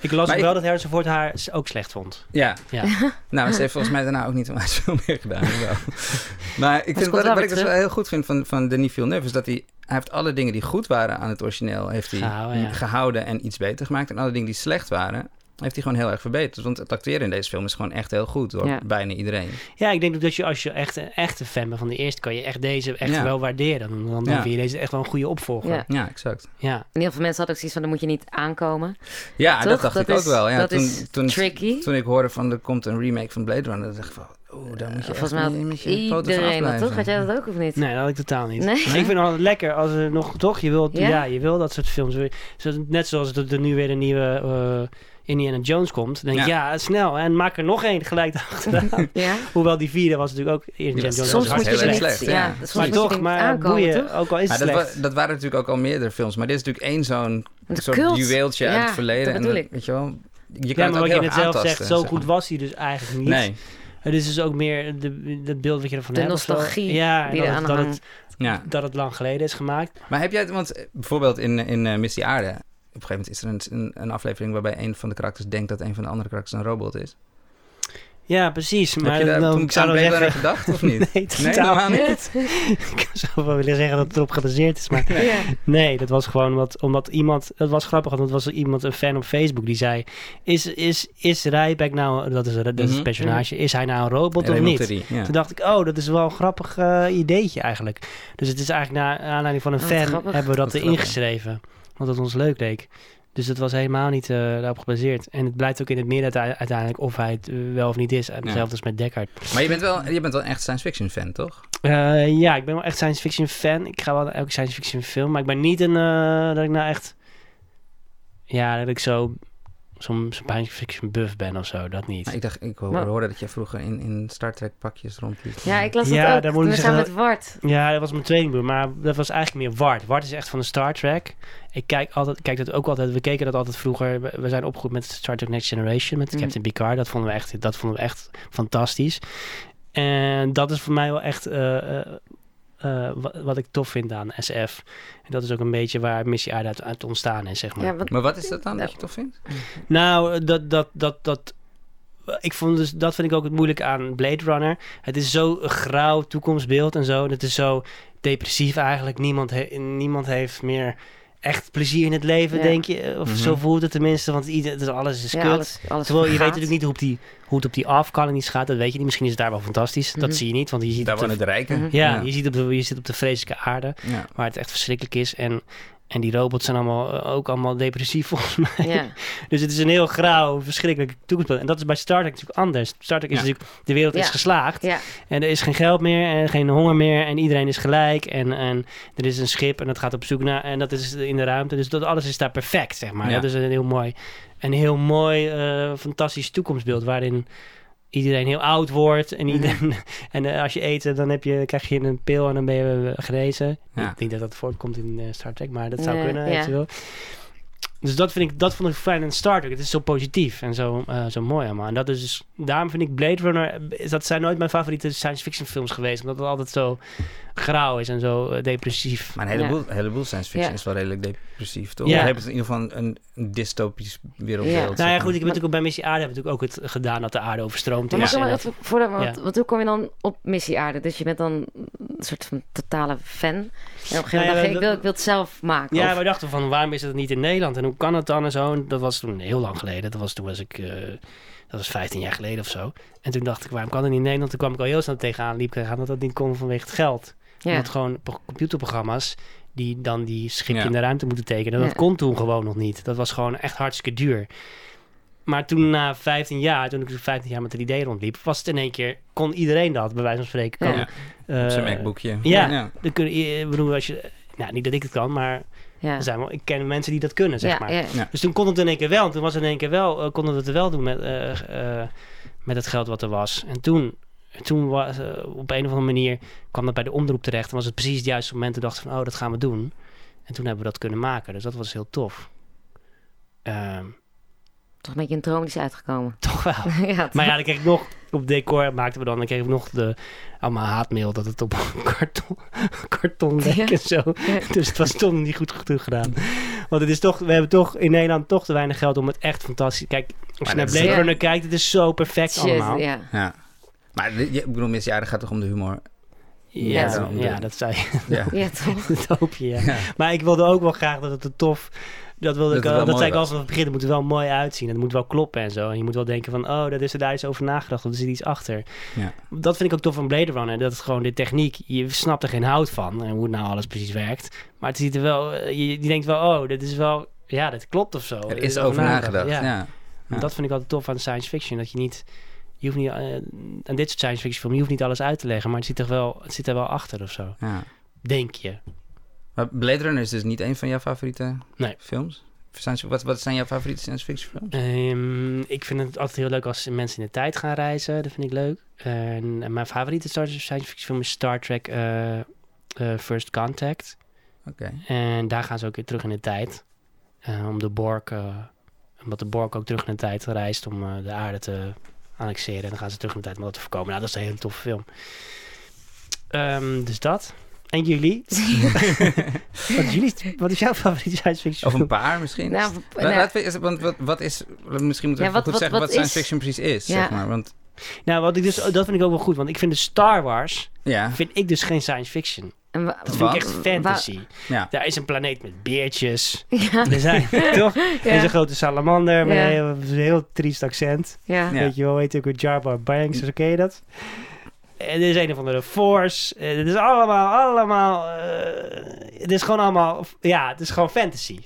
Ik las Maar ook ik- wel dat Harrison Ford haar ook slecht vond. Ja. Ja. [laughs] Nou, ze heeft volgens mij daarna ook niet onwijs [laughs] veel meer gedaan. [laughs] maar ik vind, wat, wat ik dus wel heel goed vind van, van Denis Villeneuve... is dat hij, hij heeft alle dingen die goed waren aan het origineel... heeft hij Gehouden, ja. gehouden en iets beter gemaakt. En alle dingen die slecht waren... heeft hij gewoon heel erg verbeterd. Want het acteren in deze film is gewoon echt heel goed... door Ja. bijna iedereen. Ja, ik denk ook dat je als je echt een echte fan bent van de eerste... kan je echt deze echt Ja. wel waarderen. Dan, dan, dan Ja. vind je deze echt wel een goede opvolger. Ja. Ja, exact. Ja. En heel veel mensen hadden ook zoiets van, dan moet je niet aankomen. Ja, Toch? dat dacht Dat ik is- ook wel. Ja, dat toen, is toen, tricky. toen ik hoorde van er komt een remake van Blade Runner... dacht ik van... Oeh, daar moet je Volgens mij met had iedereen dat, afblijven. toch? Had jij dat ook of niet? Nee, dat had ik totaal niet. Nee? Ik vind het altijd lekker als er nog... Toch, je wilt, Ja? ja? je wil dat soort films. Net zoals er, er nu weer een nieuwe eh, Indiana Jones komt. Dan denk ik, ja. snel. En maak er nog één gelijk [laughs] achteraan. Ja? Hoewel die vierde was natuurlijk ook... Indiana Jones Soms was moet je heel erg niet... slecht, ja, ja. soms Maar toch, maar aankomen, boeien. toch? Ook al is het dat, slecht. wa- dat waren natuurlijk ook al meerdere films. Maar dit is natuurlijk één zo'n De soort cult. juweeltje uit het verleden. dat en. Weet je wel, je Ja, kan maar het ook wat je net zelf zegt, zo goed was hij dus eigenlijk niet. Nee, Het is dus ook meer de, de beeld wat je ervan De hebt. zo. nostalgie ja, die dat, het, dat, het, ja. dat het lang geleden is gemaakt. Maar heb jij het, want eh, bijvoorbeeld in, in eh, Misty Aarde... Op een gegeven moment is er een, aflevering waarbij een van de karakters denkt dat een van de andere karakters een robot is. Ja, precies. Maar heb je daar dan, toen ik zou zeggen... gedacht of niet? [laughs] Nee, totaal helemaal niet. [laughs] ik zou wel willen zeggen dat het erop gebaseerd is, maar [laughs] Ja. nee, dat was gewoon wat, omdat iemand, dat was grappig, want dat was iemand, een fan op Facebook, die zei, is, is, is Rijbeck nou, dat is, dat is Mhm. het personage, is hij nou een robot of niet? Ja. Toen dacht ik, oh, dat is wel een grappig eh, ideetje eigenlijk. Dus het is eigenlijk naar aanleiding van een Wat fan grappig. hebben we dat Wat erin grappig. geschreven. Want het ons leuk leek. Dus dat was helemaal niet eh, daarop gebaseerd. En het blijkt ook in het midden uite- uiteindelijk of hij het eh, wel of niet is. Hetzelfde als met Deckard. Maar je bent, wel, je bent wel echt science fiction fan, toch? Eh, ja, ik ben wel echt science fiction fan. Ik ga wel naar elke science fiction film. Maar ik ben niet een... eh, dat ik nou echt... Ja, dat ik zo... Zo'n science fiction buff ben of zo. Dat niet. Maar ik dacht, ik hoorde dat je vroeger in, in Star Trek pakjes rondliep. Ja, ik las Ja, dat ook. moet We samen met Wart. Ja, dat was mijn tweelingbroer, maar dat was eigenlijk meer Wart. Wart is echt van de Star Trek. Ik kijk altijd, ik kijk dat ook altijd. We keken dat altijd vroeger. We, zijn opgegroeid met Star Trek Next Generation, met Mm. Captain Picard. Dat vonden we echt, dat vonden we echt fantastisch. En dat is voor mij wel echt eh, eh, eh, wat, wat ik tof vind aan SF. En dat is ook een beetje waar Missie Aarde uit, uit ontstaan is, zeg maar. Ja, wat, Maar wat is dat dan dat je tof vindt? Nou, dat, dat, dat, dat, ik vond dus, dat vind ik ook het moeilijke aan Blade Runner. Het is zo een grauw toekomstbeeld en zo. Het is zo depressief eigenlijk. Niemand, he- niemand heeft meer echt plezier in het leven, Ja. denk je. Of Mhm. zo voelt het tenminste, want ieder, het is, alles is ja, kut. alles, alles Terwijl je weet natuurlijk niet hoe, op die, hoe het op die afkannings gaat. Dat weet je niet. Misschien is het daar wel fantastisch. Mhm. Dat zie je niet, want je ziet, Daar op de, wonen de rijken. Mhm. ja, ja. Je, ziet op de, je zit op de vreselijke aarde, Ja. waar het echt verschrikkelijk is. En, en die robots zijn allemaal, eh, ook allemaal depressief [laughs] volgens mij. Ja. Dus het is een heel grauw, verschrikkelijk toekomstbeeld. En dat is bij Star Trek natuurlijk anders. Star Trek is Ja. natuurlijk, de wereld is geslaagd. ja, En er is geen geld meer en geen honger meer. En iedereen is gelijk. En, en er is een schip en dat gaat op zoek naar... En dat is in de ruimte. Dus dat alles is daar perfect, zeg maar. Ja. Dat is een heel mooi... Een heel mooi, eh, fantastisch toekomstbeeld waarin iedereen heel oud wordt. En, iedereen, [laughs] en eh, als je eet, dan heb je, krijg je een pil en dan ben je eh, genezen. Ja. Ik denk dat dat voortkomt in eh, Star Trek, maar dat zou Nee, kunnen ja. Dus dat, vind ik, dat vond ik fijn in Star Trek. Het is zo positief en zo, eh, zo mooi allemaal. En dat is dus, daarom vind ik Blade Runner... is- Dat zijn nooit mijn favoriete science fiction films geweest. Omdat het altijd zo grauw is en zo eh, depressief. Maar een heleboel, heleboel science fiction Ja. is wel redelijk depressief, toch? Ja. Ja. hebben het in ieder geval een, een dystopisch wereldbeeld. Ja. Nou ja, goed, ik heb natuurlijk ook bij Missie Aarde heb natuurlijk ook het gedaan dat de aarde overstroomd Maar is. en maar dat- even voordat, want, Ja. want hoe kom je dan op missie aarde? Dus je bent dan een soort van totale fan. En op een gegeven moment Nou ja, dacht je, ik wil, ik wil het zelf maken. Ja, Of- we dachten van waarom is het niet in Nederland en hoe kan het dan en zo. En dat was toen heel lang geleden. Dat was toen was ik, eh, dat was 15 jaar geleden of zo. En toen dacht ik, waarom kan het niet in Nederland? Toen kwam ik al heel snel tegenaan, liep ik aan dat dat niet kon vanwege het geld. ja. Omdat gewoon pro- computerprogramma's die dan die schipje Ja. in de ruimte moeten tekenen. Dat Ja. kon toen gewoon nog niet. Dat was gewoon echt hartstikke duur. Maar toen na 15 jaar, toen ik dus 15 jaar met 3D rondliep, was het in één keer, kon iedereen dat, bij wijze van spreken. Kan, Ja. eh, Op zijn MacBookje. ja. Dan kun je, ik bedoel, als je, nou, niet dat ik het kan, maar ja. er zijn wel, ik ken mensen die dat kunnen, zeg ja, maar. ja. Ja. Dus toen kon het in één keer wel. En toen was het in één keer wel, eh, konden we het wel doen met, eh, eh, met het geld wat er was. En toen, toen was op een of andere manier kwam dat bij de omroep terecht. En was het precies het juiste moment. Toen dachten we van, oh, dat gaan we doen. En toen hebben we dat kunnen maken. Dus dat was heel tof. Ehm, Toch een beetje een droom die is uitgekomen. toch wel. [laughs] ja? Maar ja, dan kreeg ik nog, op decor maakten we dan, dan kreeg ik nog de, allemaal haatmail dat het op een [laughs] karton, karton leek Ja. en zo. Ja. Dus het was toch niet goed genoeg gedaan. Want het is toch, we hebben toch in Nederland toch te weinig geld om het echt fantastisch... Kijk, als je naar Blade Ja. Runner kijkt, het is zo perfect Shit, allemaal. ja. Ja. Maar ik bedoel, Missie Aarde gaat toch om de humor? Ja, Ja, dat zei je. Ja. Ja, toch? [laughs] dat hoop je, ja. Ja. Maar ik wilde ook wel graag dat het er tof... Dat wilde Dat ik al, dat zei ik al vanaf het begin. Het moet er wel mooi uitzien. Het moet wel kloppen en zo. En je moet wel denken van, oh, dat is er daar iets over nagedacht. Of er zit iets achter. Ja. Dat vind ik ook tof van Blade Runner. Dat het gewoon de techniek, je snapt er geen hout van. En hoe nou alles precies werkt. Maar het ziet er wel, eh, je, je denkt wel, oh, dit is wel, ja, dit klopt of zo. Er is over nagedacht. Ja. Ja. Ja. Dat vind ik altijd tof aan science fiction. Dat je niet, je hoeft niet, eh, aan dit soort science fiction film, je hoeft niet alles uit te leggen. Maar het zit er wel, het zit er wel achter of zo. Ja. Denk je. Maar Blade Runner is dus niet een van jouw favoriete Nee. films? Wat, wat zijn jouw favoriete science fiction films? Ehm, ik vind het altijd heel leuk als mensen in de tijd gaan reizen. Dat vind ik leuk. Mijn favoriete science fiction film is Star Trek eh, eh, First Contact. Oké. En daar gaan ze ook weer terug in de tijd. Eh, om de Borg, omdat de Borg ook terug in de tijd reist om de aarde te annexeren. En dan gaan ze terug in de tijd om dat te voorkomen. Nou, dat is een hele toffe film. Ehm, dus dat. En jullie? [laughs] wat, is jullie? wat is jouw favoriete science fiction Of een paar misschien? Nou, La- nou, laten we want wat, wat is... Misschien moeten we Ja, even wat- goed wat- zeggen wat, wat science is- fiction precies is, Ja. zeg maar. Want, Nou, wat ik dus, dat vind ik ook wel goed. Want ik vind de Star Wars, ja, vind ik dus geen science fiction. Dat vind ik echt fantasy. ja. Daar is een planeet met beertjes. Ja, Er zijn, [laughs] toch? Er is een grote salamander met Ja. een heel, een heel triest accent. ja. Ja. Weet je wel, weet je ook weer Jar Jar Binks, zo ken je dat? En er is een of andere Force. Eh, Het is allemaal, allemaal... eh, het is gewoon allemaal... Ja, het is gewoon fantasy.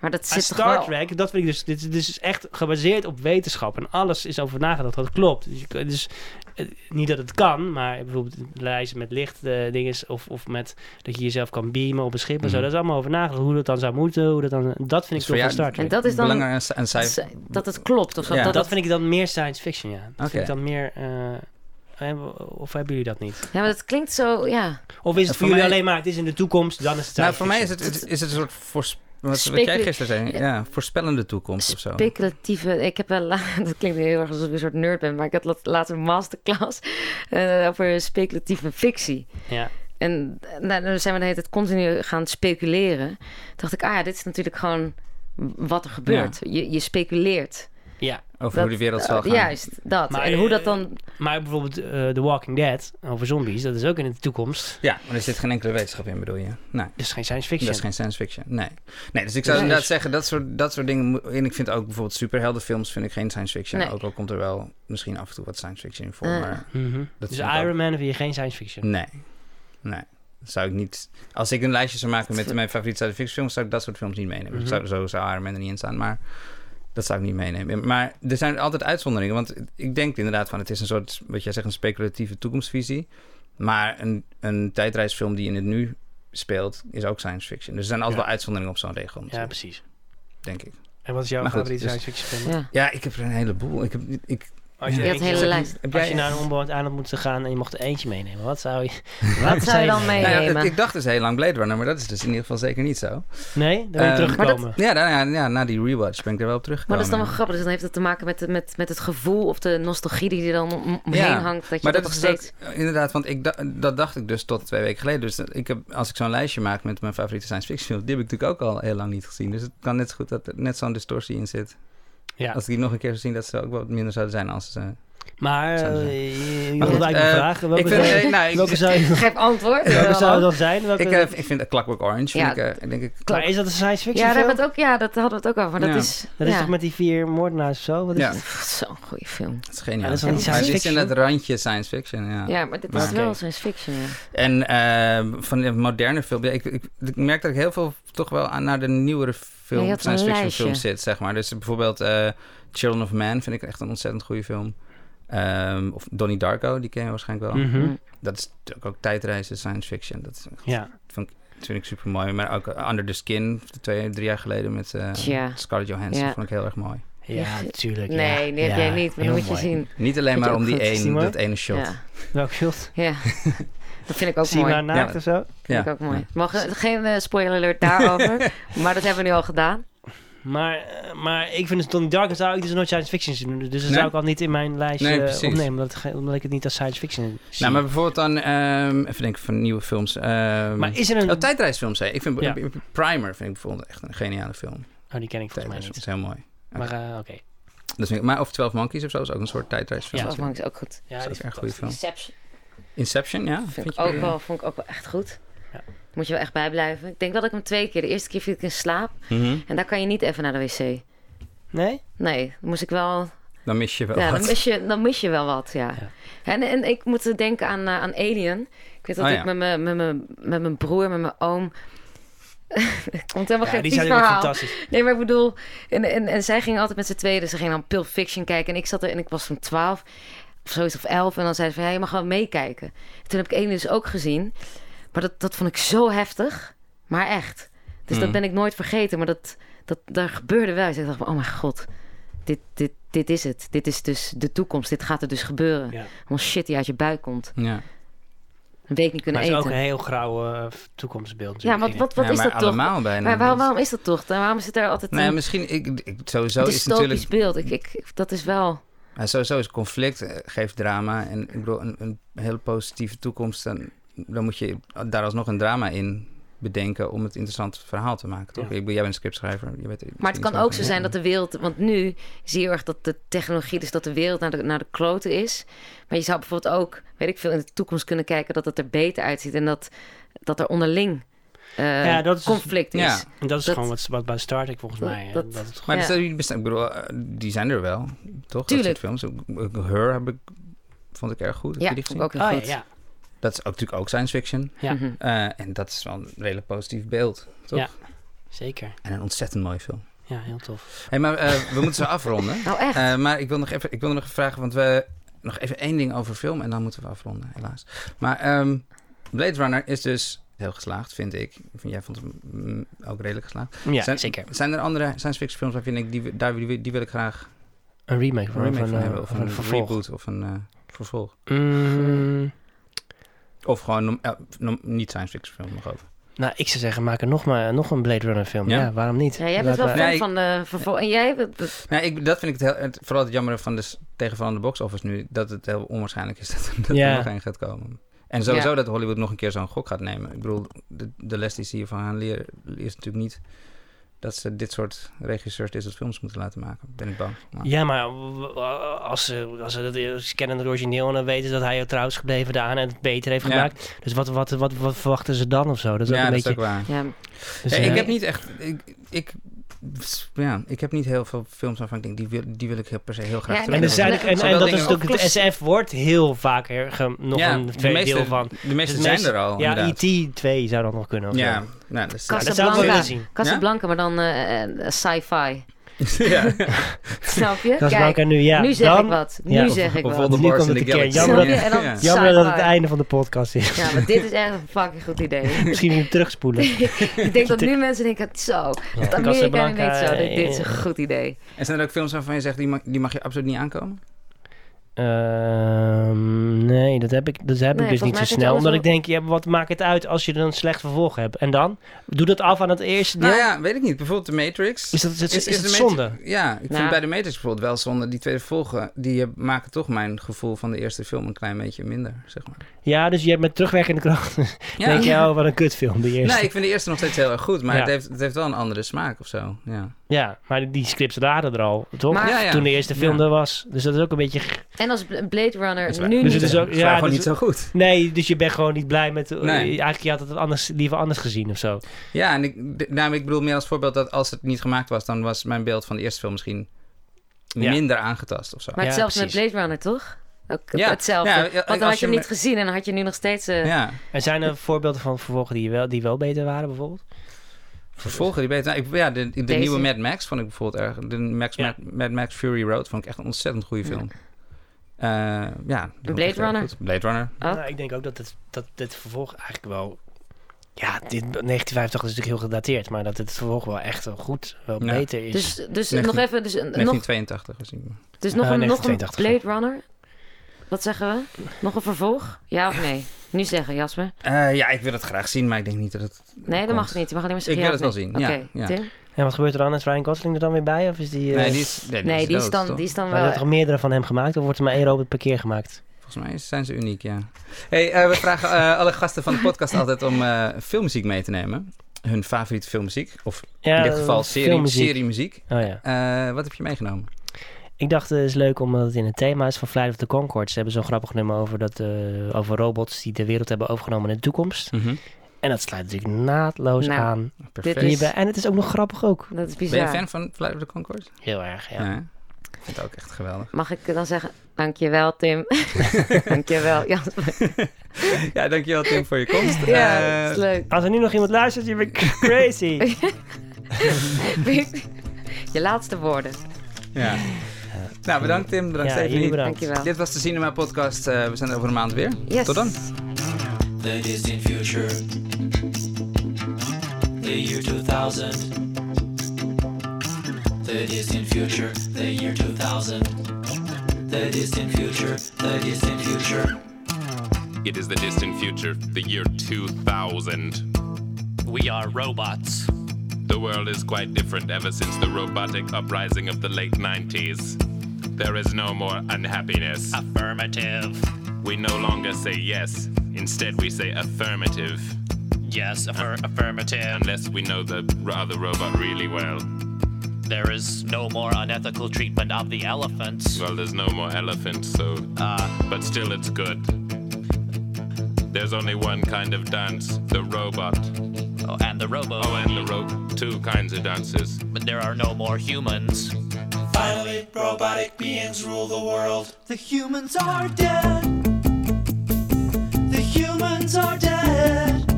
Maar dat zit toch Star wel... Trek, dat vind ik dus... Dit is dus echt gebaseerd op wetenschap. En alles is over nagedacht. Dat klopt. Dus, je, dus eh, niet dat het kan, maar bijvoorbeeld reizen met licht eh, dingen of, of met dat je jezelf kan beamen op een schip en zo. Mhm. Dat is allemaal over nagedacht. Hoe dat dan zou moeten. Hoe dat, dan, dat vind Dus ik toch van Star En Trek. dat is dan... Belangrijk een cijfer. Dat het klopt of zo. Ja. Dat, Dat vind ik dan meer science fiction, ja. Dat Oké. vind ik dan meer... eh, eh, of hebben jullie dat niet? ja, maar dat klinkt zo... Ja. Of is het voor voor jullie mij- alleen maar, het is in de toekomst, dan is het Nou, voor mij is het, is het een soort voors- wat, wat Specul- jij gisteren zei. Ja, voorspellende toekomst of zo. Speculatieve... Ik heb wel... [laughs] Dat klinkt heel erg alsof ik een soort nerd ben. Maar ik had lat- laatst een masterclass eh, over speculatieve fictie. Ja. En nou, dan zijn we de hele tijd continu gaan speculeren. Toen dacht ik, ah ja, dit is natuurlijk gewoon wat er gebeurt. Je, je speculeert. Ja, Over Dat- hoe de wereld zal Uh, gaan. Juist, dat. Maar, en hoe dat eh, dan... maar bijvoorbeeld eh, The Walking Dead, over zombies, dat is ook in de toekomst. Ja, maar er zit geen enkele wetenschap in, bedoel je? Nee. Dat is geen science fiction. Dat is geen science fiction. Nee. nee dus ik zou Nee. inderdaad zeggen, dat soort, dat soort dingen. En ik vind ook bijvoorbeeld superheldenfilms vind ik geen science fiction. Nee. Ook al komt er wel misschien af en toe wat science fiction in voor. Eh. Maar Mhm. Dat Dus Iron Man vind je geen science fiction. nee. Nee. Dat zou ik niet. Als ik een lijstje zou maken met mijn favoriete science fiction films, zou ik dat soort films niet meenemen. Mhm. zou, zo zou Iron Man er niet in staan. Maar dat zou ik niet meenemen. Maar er zijn altijd uitzonderingen. Want ik denk inderdaad van het is een soort, wat jij zegt, een speculatieve toekomstvisie. Maar een, een tijdreisfilm die in het nu speelt, is ook science fiction. Dus er zijn altijd Ja. wel uitzonderingen op zo'n regel. Ja, precies. denk ik. En wat is jouw favoriete dus- science fiction film? Ja. Ja, ik heb er een heleboel. Ik heb, ik, Als je, eentje- hele lijst. Heb als je naar een onbewoond eiland moet gaan en je mocht er eentje meenemen, wat zou je... [laughs] Wat zou je dan Nou ja, meenemen? ik dacht dus heel lang Blade Runner, maar dat is dus in ieder geval zeker niet zo. Nee, dan ben je Eh, teruggekomen. maar Ja, nou ja, ja, na die rewatch ben ik er wel op Maar teruggekomen. dat is dan wel grappig. Dus dan heeft het te maken met, met, met het gevoel of de nostalgie die er dan om- omheen Ja, hangt. Dat je Maar dat, dat nog is steeds... ook- inderdaad, want ik da- dat dacht ik dus tot twee weken geleden. Dus ik heb, als ik zo'n lijstje maak met mijn favoriete science fiction films, die heb ik natuurlijk ook al heel lang niet gezien. Dus het kan net zo goed dat er net zo'n distortie in zit. Ja. Als ik die nog een keer zou zien, dat ze ook wat minder zouden zijn als ze... Maar eh, je, goed, eigenlijk eh, vragen. Welke, ik vind, zou, ik, welke zou je... [laughs] Geef antwoord. Welke Ja, zou dan zijn? Welke, ik, eh, ik vind Clockwork Orange, vind Ja. ik, denk ik... maar is dat een science fiction Ja, film? het ook, ja, dat hadden we het ook over. Maar dat Ja. is... Dat is toch met die vier moordenaars of zo? Wat is Ja. Zo'n goede film. Dat is geniaal. Ja, dat is wel science is in fiction. het randje science fiction, ja. Ja, maar dit is wel science fiction, ja. En eh, van de moderne film, ja, ik, ik, ik merk dat ik heel veel toch wel aan naar de nieuwere film, science een fiction films zit, zeg maar. Dus bijvoorbeeld eh, Children of Man vind ik echt een ontzettend goede film. Ehm, of Donnie Darko, die ken je waarschijnlijk wel. Mhm. Hm. Dat is natuurlijk ook tijdreizen, science fiction. Dat, is Ja. dat vind ik super mooi. Maar ook eh, Under the Skin, twee, drie jaar geleden met eh, Tja. Scarlett Johansson, Ja. vond ik heel erg mooi. Ja, tuurlijk. Nee, ja. die heb Ja, jij niet, maar heel dan moet je mooi. zien. Niet alleen Vind maar je om ook die één, dat ene shot. Ja, Welk shot? ja. dat vind ik ook Zie je mooi. haar naakt Ja. of zo? Vind ik Ja. ook mooi. Geen eh, spoiler alert daarover, [laughs] maar dat hebben we nu al gedaan. Maar, maar ik vind het Donnie Darko zou ik dus nooit science fiction zien. Dus dat Nee? zou ik al niet in mijn lijstje Nee, opnemen. Omdat, het omdat ik het niet als science fiction zie. Nou, maar bijvoorbeeld dan, ehm, even denken van nieuwe films. ehm, Maar is er een... Oh, tijdreisfilms, hè. Ik vind Ja. Primer vind ik bijvoorbeeld echt een geniale film. Oh, die ken ik volgens mij niet. is heel mooi. Maar eh, oké. Vind ik, maar of 12 Monkeys of zo is ook een soort tijdreisfilm. Ja. Dat vond ik ook goed. Ja, dat is echt een goede film. Inception Inception, ja. vind ik je- ook wel, vond ik ook wel echt goed. Ja. Moet je wel echt bijblijven. Ik denk dat ik hem twee keer. De eerste keer viel ik in slaap. Mhm. En daar kan je niet even naar de wc. Nee? Nee, dan moest ik wel... Dan mis je wel ja, wat. dan mis, je, dan mis je wel wat, ja. Ja. En, en ik moet denken aan, eh, aan Alien. Ik weet dat Oh, ik ja. met mijn- met mijn- met mijn broer, met mijn oom... [laughs] Het komt helemaal Ja, geen die zijn ook verhaal. fantastisch. Nee, maar ik bedoel... En, en, en zij gingen altijd met z'n tweeën. Dus ze gingen dan Pulp Fiction kijken. En ik zat er en ik was toen 12 of zoiets of 11. En dan zeiden ze van, ja, je mag wel meekijken. Toen heb ik Alien dus ook gezien. Maar dat, dat vond ik zo heftig. Maar echt. Dus dat Mm. ben ik nooit vergeten. Maar dat, dat, daar gebeurde wel. Dus ik dacht van, oh mijn god. Dit, dit, dit is het. Dit is dus de toekomst. Dit gaat er dus gebeuren. Ja. Allemaal shit die uit je buik komt. Ja, Een week niet kunnen Maar het is ook een heel grauw eh, toekomstbeeld. Ja, wat, wat, wat Ja, is maar dat toch? allemaal bijna. Maar waarom, waarom is dat toch? En waarom zit er altijd Nee, een misschien, ik, ik, sowieso het is is natuurlijk... beeld? Ik, ik, dat is wel... Ja, sowieso is conflict, eh, geeft drama. En ik bedoel, een, een hele positieve toekomst, dan, dan moet je daar alsnog een drama in bedenken om het interessant verhaal te maken, toch? Ja. Ik bedoel, jij bent een scriptschrijver. Je weet er Maar het kan ook zo zijn dat de wereld... Want nu zie je heel erg dat de technologie... Dus dat de wereld naar de, naar de kloten is. Maar je zou bijvoorbeeld ook... Weet ik veel, in de toekomst kunnen kijken... dat het er beter uitziet. En dat, dat er onderling eh, Ja, dat is- conflict is. Ja. En dat is Dat- gewoon wat, wat bij Star Trek volgens Dat- mij. hè, dat- dat het Maar Ja. dus, die, bestaan, ik bedoel, eh, die zijn er wel, toch? Tuurlijk. Dat soort films. Her heb ik, vond ik erg goed. Heb Ja, je die vond ik ook heel Oh ja, goed. ja. Dat is ook, natuurlijk ook science fiction. Ja. Mhm. Eh, en dat is wel een redelijk positief beeld, toch? Ja. Zeker. En een ontzettend mooie film. Ja, heel tof. Hey, maar eh, we moeten zo afronden. [laughs] Nou echt? Eh, maar ik wil nog even, ik wil nog vragen, want we nog even één ding over film en dan moeten we afronden, helaas. Maar ehm, Blade Runner is dus heel geslaagd, vind ik. Jij vond hem mm, ook redelijk geslaagd. Ja, zijn, zeker. Zijn er andere science fiction films waarvan ik die, daar, die, die wil ik graag Een remake een van, remake van, van hebben? Of een, een vervolg. reboot of een eh, vervolg? Mm, Of gewoon eh, niet science fiction film nog over. nou, ik zou zeggen, maak er nog, maar, nog een Blade Runner film. Ja? Ja, waarom niet? Ja, jij bent wel fan Nee, van de vervolg. En jij... Nee, ik, dat vind ik het heel, het, vooral het jammer van de tegenvallende box office nu, dat het heel onwaarschijnlijk is [laughs] dat, dat Ja. er nog een gaat komen. En sowieso Ja. dat Hollywood nog een keer zo'n gok gaat nemen. Ik bedoel, de, de les die ze hiervan gaan leren is natuurlijk niet dat ze dit soort regisseurs dit soort films moeten laten maken. Ben ik bang. Maar- Ja, maar als ze, als ze, dat, ze kennen het origineel en dan weten ze dat hij er trouw is gebleven daaraan en het beter heeft Ja. gemaakt. Dus wat, wat, wat, wat verwachten ze dan of zo? Dat is ook ja, een dat beetje... is ook waar. Ja, dus, Ja, eh, ik heb niet echt... Ik, ik, ja, ik heb niet heel veel films waarvan ik denk, die wil, die wil ik heel per se heel graag Ja, En, er zijn, en, en dat is natuurlijk, de SF wordt heel vaak er, ge- nog ja, een de tweede meeste, deel van. De meeste Dus zijn er al, Ja. E.T. 2 zou dan nog kunnen. Ja, nou, Ja, dat zou ik willen zien. Casablanca, maar dan eh, eh, sci-fi. [laughs] ja. Snap je? Casablanca Kijk, nu, ja. nu zeg dan, ik wat. Ja, Nu of- zeg ik of wat. Voldemort Nu in komt de het een keer. Jammer dat, Ja. jammer dat het einde van de podcast is. Ja, maar dit is echt een fucking goed idee. [laughs] Misschien moet je hem terugspoelen. [laughs] ik denk dat nu mensen denken, zo, dat Amerika niet zo, dit, dit is een goed idee. En zijn er ook films waarvan je zegt, die mag, die mag je absoluut niet aankomen? Ehm, nee, dat heb ik, dat heb Nee, ik dus niet zo snel. Omdat wel- ik denk, ja, wat maakt het uit als je er een slecht vervolg hebt? En dan? Doe dat af aan het eerste deel? Nou ja, weet ik niet. Bijvoorbeeld de Matrix. Is dat, is, is, is, de het zonde? Ja, ik Nou. vind bij de Matrix bijvoorbeeld wel zonde. Die tweede volgen, die eh, maken toch mijn gevoel van de eerste film een klein beetje minder, zeg maar. Ja, dus je hebt met terugwerkende kracht. [laughs] Ja. denk je, oh, wat een kutfilm, de eerste. Nee, ik vind de eerste nog steeds heel erg goed, maar Ja. het, heeft, het heeft wel een andere smaak of zo. Ja. Ja, maar die scripts waren er al, toch? Maar- Ja, ja. Toen de eerste film Ja. er was. Dus dat is ook een beetje... En als Bl- Blade Runner nu Dus niet... het is ook- ja, gewoon dus- niet zo goed. Nee, dus je bent gewoon niet blij met... Nee. Eigenlijk je had het anders, liever anders gezien of zo. Ja, en ik, nou, ik bedoel meer als voorbeeld dat als het niet gemaakt was, dan was mijn beeld van de eerste film misschien Ja. minder aangetast of zo. Maar Ja, hetzelfde met. Blade Runner, toch? Ook Ja. hetzelfde. Ja, ja, Want dan als had je je hem niet gezien en dan had je nu nog steeds... eh, Ja, En zijn er voorbeelden van vervolgen die wel, die wel beter waren, bijvoorbeeld? Vervolgen die beter. Nou, ik, ja, de, de nieuwe Mad Max vond ik bijvoorbeeld erg. De Max, Ja. Mad, Mad Max Fury Road vond ik echt een ontzettend goede film. Eh, ja, ik Blade Runner? Blade Runner. Oh. Nou, ik denk ook dat het, dat dit vervolg eigenlijk wel... Ja, dit, 1985 is natuurlijk heel gedateerd, maar dat het vervolg wel echt wel goed, wel Ja. beter is. Dus, dus 19 nog even... Dus, een- nog, 1982 gezien. dus nog, Eh, een, nog een 1982. Blade Runner? Wat zeggen we? Nog een vervolg? Ja of nee? Nu zeggen, Jasper. Eh, ja, ik wil het graag zien, maar ik denk niet dat het. Nee, dat komt. mag niet. Je mag alleen maar Ik zeggen wil ja het wel zien, ja, Oké, ja. Tim? En wat gebeurt er dan? Is Ryan Gosling er dan weer bij? Of is die... eh, Nee, die is, nee, die Nee, is, die is dood, dan, toch? die is dan Maar er wel... zijn toch meerdere van hem gemaakt? Of wordt er maar één robot per keer gemaakt? Volgens mij zijn ze uniek, ja. Hey, eh, we vragen eh, alle gasten van de podcast altijd om eh, filmmuziek mee te nemen. Hun favoriete filmmuziek. Of Ja, in dit geval eh, serie, seriemuziek. Oh ja. Eh, wat heb je meegenomen? Ik dacht, het is leuk omdat het in het thema is van Flight of the Conchords. Ze hebben zo'n grappig nummer over, dat, eh, over robots die de wereld hebben overgenomen in de toekomst. Mhm. En dat sluit natuurlijk naadloos Nou, aan. Perfect. Dit is- Hierbij. En het is ook nog grappig ook. Dat is Ben je fan van Flight of the Conchords? Heel erg, ja. Ja. Ik vind het ook echt geweldig. Mag ik dan zeggen, dankjewel Tim. [laughs] dankjewel Jasper. [laughs] ja, dankjewel Tim voor je komst. Ja, Eh, is leuk. Als er nu nog iemand luistert, je bent crazy. [laughs] Je laatste woorden. ja. Nou, bedankt Tim. Bedankt ja, Stephanie. jullie bedankt. Dankjewel. Dit was de Cinema Podcast. Eh, we zijn er over een maand weer. Yes. Tot dan. The distant future. The year 2000. The distant future. The year 2000. The distant future. The distant future. It is the distant future, the year 2000. We are robots. The world is quite different ever since the robotic uprising of the late 90s. There is no more unhappiness. Affirmative. We no longer say yes, instead, we say affirmative. Yes, affir- affirmative. Unless we know the other robot really well. There is no more unethical treatment of the elephants. Well, there's no more elephants, so. Uh, But still, it's good. There's only one kind of dance the robot. Oh, and the robo. Oh, and the rope. Two kinds of dances. But there are no more humans. Finally, robotic beings rule the world. The humans are dead. The humans are dead.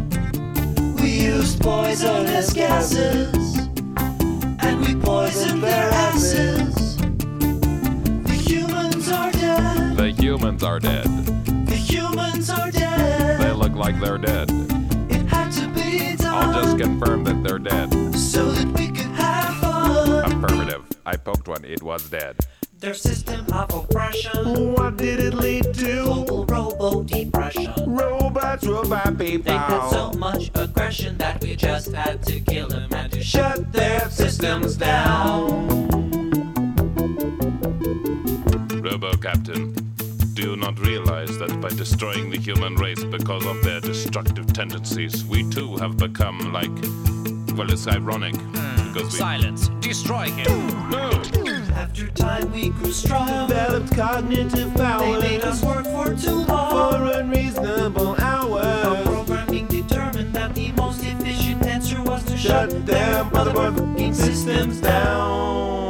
We used poisonous gases. And we poisoned their asses. The humans are dead. The humans are dead. The humans are dead. They look like they're dead. I'll just confirm that they're dead. so that we could have fun. Affirmative. I poked one, it was dead. Their system of oppression. What did it lead to? Global robo depression. Robots, robot people. They had so much aggression that we just had to kill them and to shut their systems down. Robo Captain, do you not realize that by destroying the human race because of their destructive tendencies, we too have become like. Well, it's ironic. Hmm. Because we. Silence. Destroy him. No! After time we grew strong. Developed cognitive power. They made us work for too long. for long. unreasonable Our programming determined that the most efficient answer was to Shut shut them motherfucking systems down.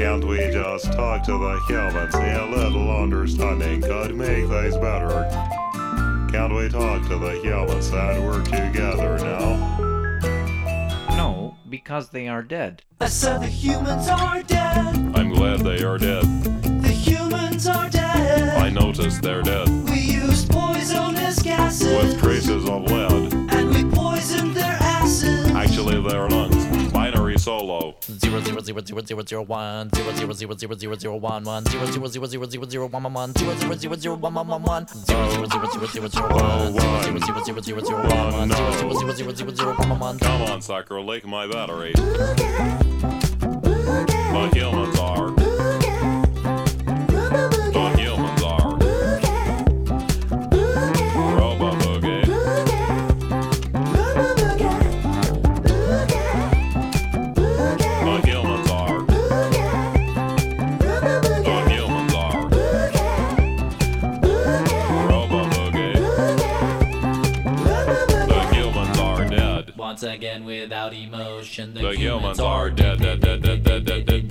Can't we just talk to the humans? A little understanding could make things better. Can't we talk to the humans and work together now? No, because they are dead. I said the humans are dead. I'm glad they are dead. The humans are dead. I noticed they're dead. We used poisonous gases. With traces of lead. And we poisoned their asses. Actually, their lungs. Binary solo. Zero zero zero zero zero zero one zero zero zero zero zero zero one one zero zero zero zero zero zero one one one zero zero zero zero one one one one zero zero zero zero zero zero one zero zero zero zero zero one one zero zero zero zero zero zero one one one Come on, sucker, lick my battery. The humans Once again without emotion. The humans are dead, dead, dead, dead, dead, dead, dead,